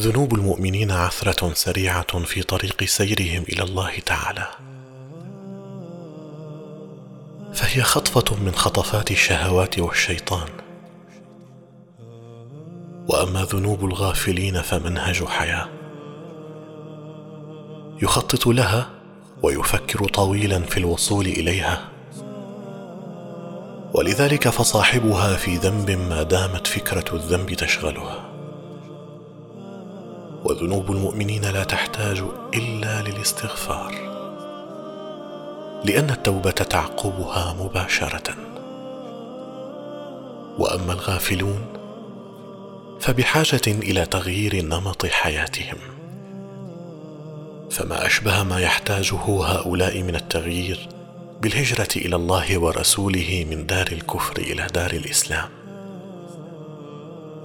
ذنوب المؤمنين عثرة سريعة في طريق سيرهم إلى الله تعالى. فهي خطفة من خطفات الشهوات والشيطان. وأما ذنوب الغافلين فمنهج حياة. يخطط لها ويفكر طويلا في الوصول إليها. ولذلك فصاحبها في ذنب ما دامت فكرة الذنب تشغلها. وذنوب المؤمنين لا تحتاج إلا للاستغفار لأن التوبة تعقبها مباشرة. وأما الغافلون فبحاجة إلى تغيير نمط حياتهم. فما أشبه ما يحتاجه هؤلاء من التغيير بالهجرة إلى الله ورسوله من دار الكفر إلى دار الإسلام.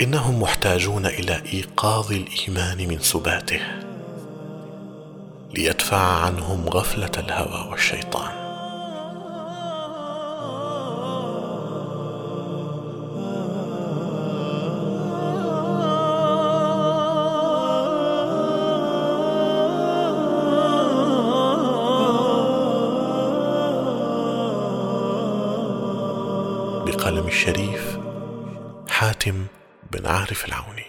إنهم محتاجون إلى إيقاظ الإيمان من سباته ليدفع عنهم غفلة الهوى والشيطان. بقلم الشريف حاتم بن عارف العوني